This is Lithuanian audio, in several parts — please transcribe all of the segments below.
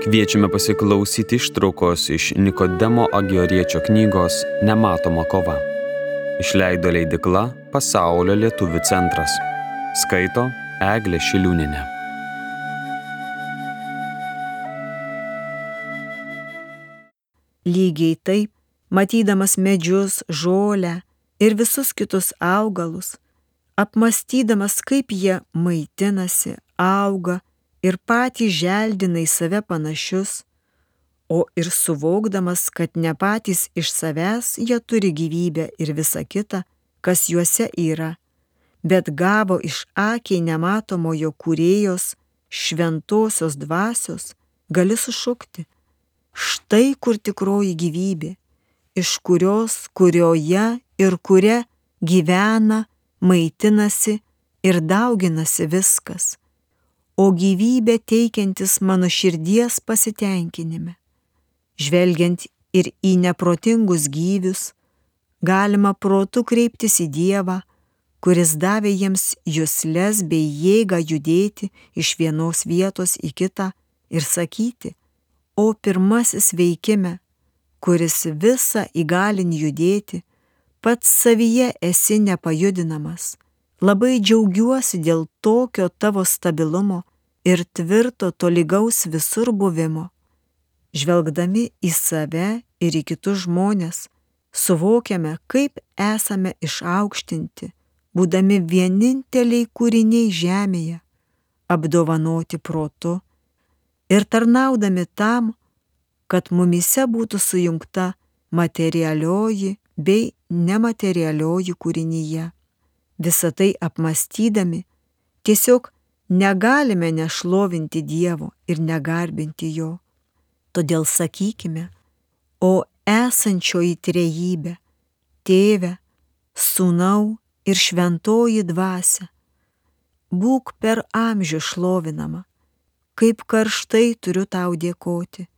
Kviečiame pasiklausyti ištraukos iš Nikodemo Agioriečio knygos Nematoma kova. Išleido leidikla Pasaulio lietuvių centras. Skaito Eglė Šiliūninė. Lygiai taip, matydamas medžius, žolę ir visus kitus augalus, apmastydamas, kaip jie maitinasi, auga, ir patys želdina į save panašius, o ir suvokdamas, kad ne patys iš savęs jie turi gyvybę ir visa kita, kas juose yra, bet gavo iš akiai nematomojo kūrėjos šventosios dvasios, gali sušukti. Štai kur tikroji gyvybė, iš kurios, kurioje ir kuria gyvena, maitinasi ir dauginasi viskas o gyvybę teikiantis mano širdies pasitenkinime. Žvelgiant ir į neprotingus gyvius, galima protu kreiptis į Dievą, kuris davė jiems jūsles bei jėgą judėti iš vienos vietos į kitą ir sakyti, o pirmasis veikime, kuris visą įgalin judėti, pats savyje esi nepajudinamas. Labai džiaugiuosi dėl tokio tavo stabilumo ir tvirto tolygaus visur buvimo. Žvelgdami į save ir į kitus žmonės, suvokiame, kaip esame išaukštinti, būdami vieninteliai kūriniai žemėje, apdovanoti protu ir tarnaudami tam, kad mumise būtų sujungta materialioji bei nematerialioji kūrinyje. Visą tai apmastydami, tiesiog negalime nešlovinti Dievo ir negarbinti Jo. Todėl sakykime, o esančioji trejybė, tėve, sūnau ir šventoji dvasia, būk per amžių šlovinama, kaip karštai turiu tau dėkoti.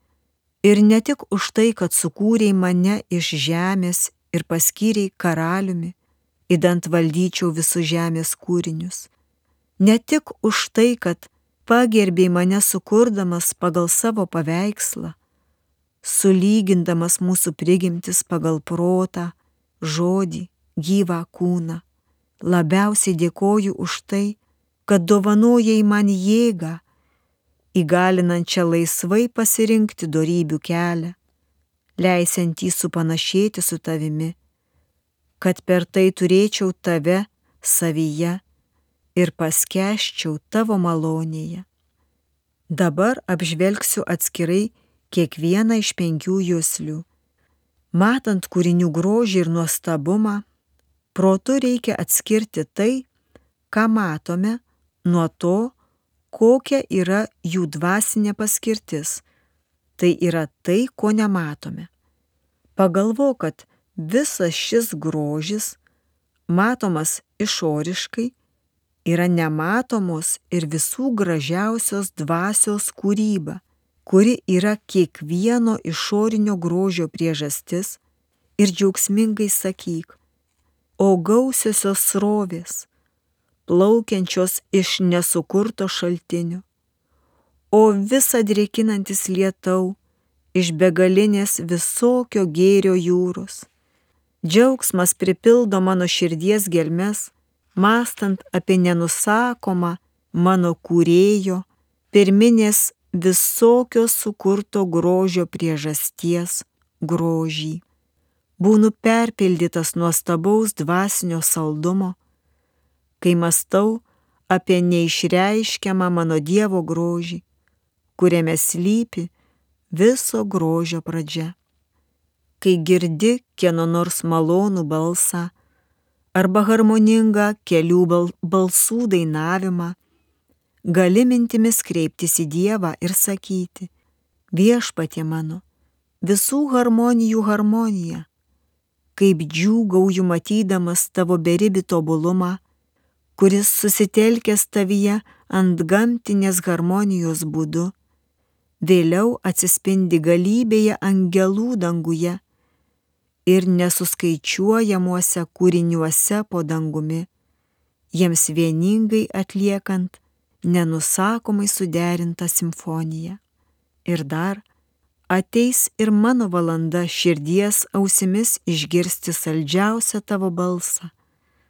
Ir ne tik už tai, kad sukūrėjai mane iš žemės ir paskyrėjai karaliumi, įdant valdyčiau visus žemės kūrinius ne tik už tai, kad pagerbėjai mane sukurdamas pagal savo paveikslą, sulygindamas mūsų prigimtis pagal protą, žodį, gyvą kūną. Labiausiai dėkoju už tai, kad dovanojai man jėgą, įgalinančią laisvai pasirinkti darybių kelią, leisiantį supanašėti su tavimi, kad per tai turėčiau tave savyje ir paskeščiau tavo malonėje. Dabar apžvelgsiu atskirai kiekvieną iš penkių jūslių. Matant kūrinių grožį ir nuostabumą, protu reikia atskirti tai, ką matome, nuo to, kokia yra jų dvasinė paskirtis. Tai yra tai, ko nematome. Pagalvo, kad visas šis grožis, matomas išoriškai, yra nematomos ir visų gražiausios dvasios kūryba, kuri yra kiekvieno išorinio grožio priežastis ir džiaugsmingai sakyk, o gausiosios srovės, plaukiančios iš nesukurto šaltinio, o visą drėkinantis lietau iš begalinės visokio gėrio jūros. Džiaugsmas pripildo mano širdies gelmes, mastant apie nenusakomą mano kūrėjo, pirminės visokio sukurto grožio priežasties grožį. Būnu perpildytas nuostabaus dvasinio saldumo, kai mastau apie neišreiškiamą mano Dievo grožį, kuriame slypi viso grožio pradžia. Kai girdi kieno nors malonų balsą, arba harmoningą kelių balsų dainavimą, gali mintimis kreiptis į Dievą ir sakyti, viešpatie mano, visų harmonijų harmonija, kaip džiūgauju matydamas tavo beribį tobulumą, kuris susitelkęs tavyje ant gamtinės harmonijos būdu, vėliau atsispindi galybėje angelų danguje ir nesuskaičiuojamuose kūriniuose po dangumi, jiems vieningai atliekant nenusakomai suderintą simfoniją. Ir dar ateis ir mano valanda širdies ausimis išgirsti saldžiausią tavo balsą,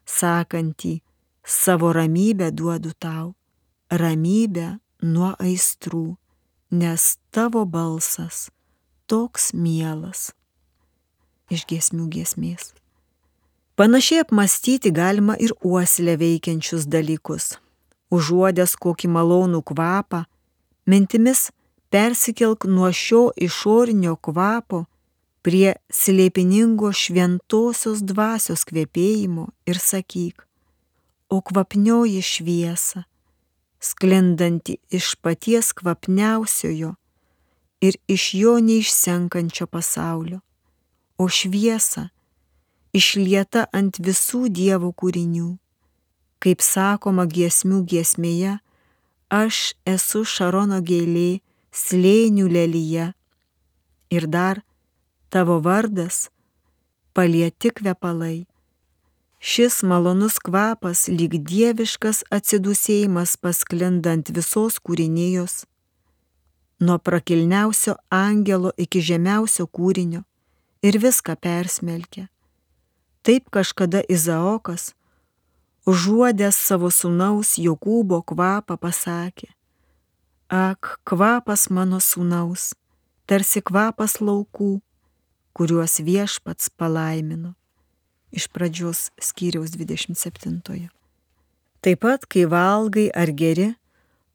sakantį, savo ramybę duodu tau, ramybę nuo aistrų, nes tavo balsas toks mielas. Iš giesmių giesmės. Panašiai apmastyti galima ir uoslę veikiančius dalykus. Užuodęs kokį malonų kvapą, mintimis persikelk nuo šio išorinio kvapo prie slėpiningo šventosios dvasios kvepėjimo ir sakyk, o kvapnioji šviesa, sklindanti iš paties kvapniausiojo ir iš jo neišsenkančio pasaulio, o šviesa, išlieta ant visų Dievo kūrinių. Kaip sakoma giesmių giesmėje, aš esu Šarono gėlė, slėnių lelyje. Ir dar tavo vardas palieti kvepalai. Šis malonus kvapas lyg dieviškas atsidusėjimas pasklindant visos kūrinėjos, nuo prakilniausio angelo iki žemiausio kūrinio ir viską persmelkia Taip kažkada Izaokas, užuodęs savo sunaus Jokūbo kvapą, pasakė, Ak, kvapas mano sunaus, tarsi kvapas laukų, kuriuos viešpats palaimino. Iš pradžios skyriaus 27. Taip pat, kai valgai ar geri,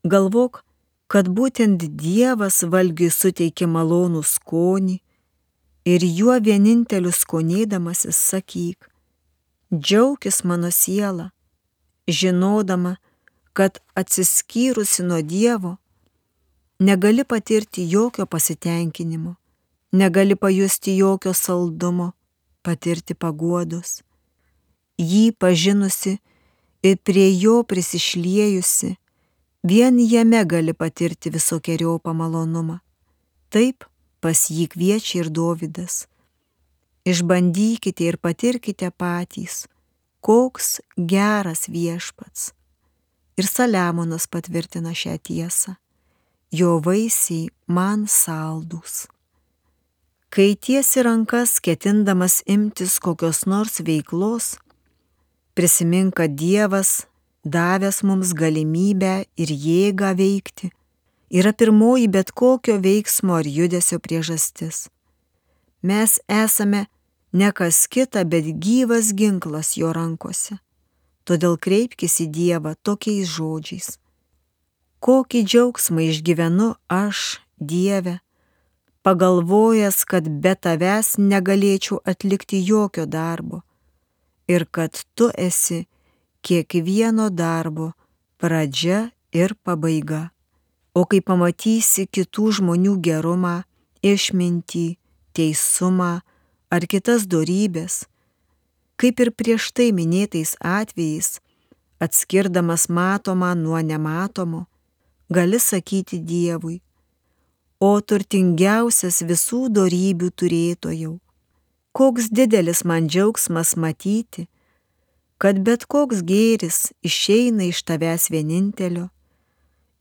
galvok, kad būtent Dievas valgiui suteikia malonų skonį ir juo vieninteliu skonėdamasis sakyk, džiaugis mano siela, žinodama, kad atsiskyrusi nuo Dievo, negali patirti jokio pasitenkinimo, negali pajusti jokio saldumo, patirti paguodos. Jį pažinusi ir prie jo prisišliejusi, vien jame gali patirti visokiojo pamalonumą. Taip, pas jį kviečia ir Dovydas. Išbandykite ir patirkite patys, koks geras viešpats. Ir Saliamonas patvirtina šią tiesą. Jo vaisiai man saldus. Kai tiesi rankas ketindamas imtis kokios nors veiklos, prisimink, kad Dievas davęs mums galimybę ir jėgą veikti, yra pirmoji bet kokio veiksmo ar judesio priežastis. Mes esame ne kas kita, bet gyvas ginklas jo rankose. Todėl kreipkis į Dievą tokiais žodžiais. Kokį džiaugsmą išgyvenu aš, Dieve, pagalvojęs, kad be tavęs negalėčiau atlikti jokio darbo ir kad tu esi kiekvieno darbo pradžia ir pabaiga. O kai pamatysi kitų žmonių gerumą, išmintį, teisumą ar kitas dorybės, kaip ir prieš tai minėtais atvejais, atskirdamas matomą nuo nematomo, gali sakyti Dievui, o turtingiausias visų dorybių turėtojau, koks didelis man džiaugsmas matyti, kad bet koks gėris išeina iš tavęs vienintelio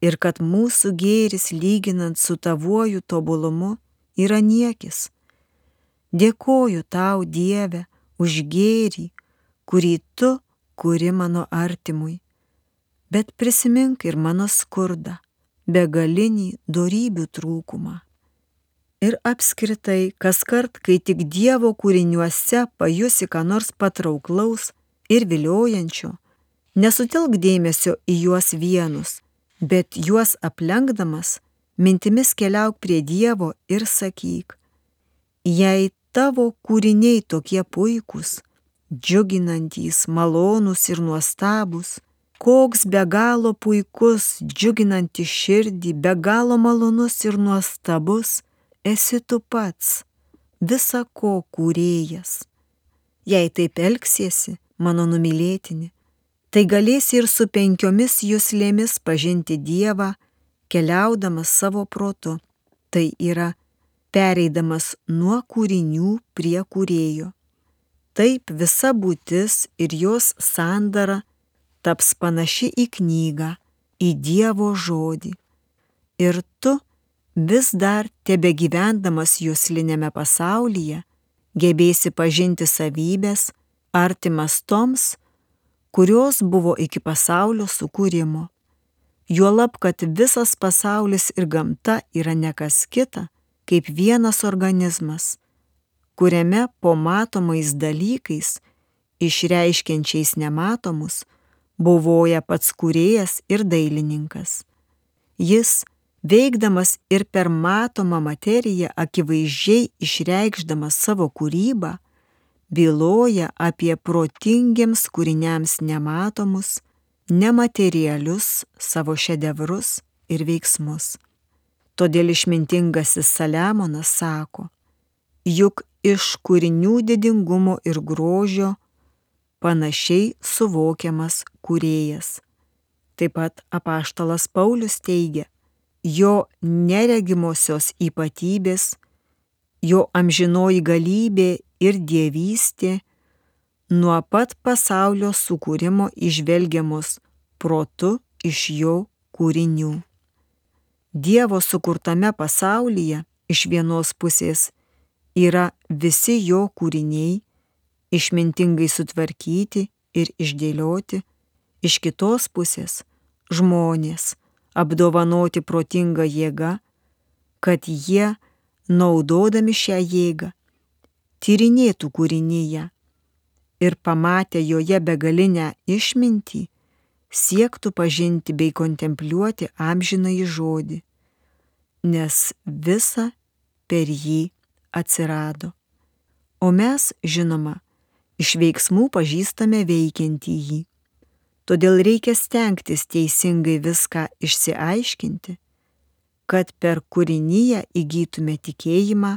ir kad mūsų gėris lyginant su tavuoju tobulumu yra niekis. Dėkoju tau, Dieve, už gėrį, kurį tu kuri mano artimui, bet prisimink ir mano skurdą, begalinį darybių trūkumą. Ir apskritai, kas kart, kai tik Dievo kūriniuose pajusi ką nors patrauklaus ir viliojančio, nesutilk dėmesio į juos vienus, bet juos aplenkdamas, mintimis keliauk prie Dievo ir sakyk, jei tavo kūriniai tokie puikūs, džiuginantys, malonūs ir nuostabus, koks be galo puikus, džiuginantis širdį, be galo malonus ir nuostabus, esi tu pats, visa ko kūrėjas. Jei taip elgsiesi, mano numylėtini, tai galėsi ir su penkiomis jūslėmis pažinti Dievą, keliaudamas savo protu, tai yra pereidamas nuo kūrinių prie kūrėjo. Taip visa būtis ir jos sandara taps panaši į knygą, į Dievo žodį. Ir tu vis dar tebe gyvendamas jūslinėme pasaulyje, gebėsi pažinti savybės, artimas toms, kurios buvo iki pasaulio sukūrimo. Juolab, kad visas pasaulis ir gamta yra nekas kita, kaip vienas organizmas, kuriame po matomais dalykais, išreiškiančiais nematomus, buvoja pats kūrėjas ir dailininkas. Jis, veikdamas ir per matomą materiją akivaizdžiai išreikšdamas savo kūrybą, byloja apie protingiems kūriniams nematomus, nematerialius savo šedevrus ir veiksmus. Todėl išmintingasis Saliamonas sako, juk iš kūrinių didingumo ir grožio panašiai suvokiamas kūrėjas. Taip pat apaštalas Paulius teigia, jo neregimosios ypatybės, jo amžinoji galybė ir dievystė nuo pat pasaulio sukūrimo išvelgiamos protu iš jo kūrinių. Dievo sukurtame pasaulyje iš vienos pusės yra visi jo kūriniai, išmintingai sutvarkyti ir išdėlioti, iš kitos pusės žmonės apdovanoti protingą jėgą, kad jie, naudodami šią jėgą, tyrinėtų kūrinyje ir pamatę joje begalinę išmintį, siektų pažinti bei kontempliuoti amžinąjį žodį, nes visa per jį atsirado. O mes, žinoma, iš veiksmų pažįstame veikiantį jį. Todėl reikia stengtis teisingai viską išsiaiškinti, kad per kūrinyje įgytume tikėjimą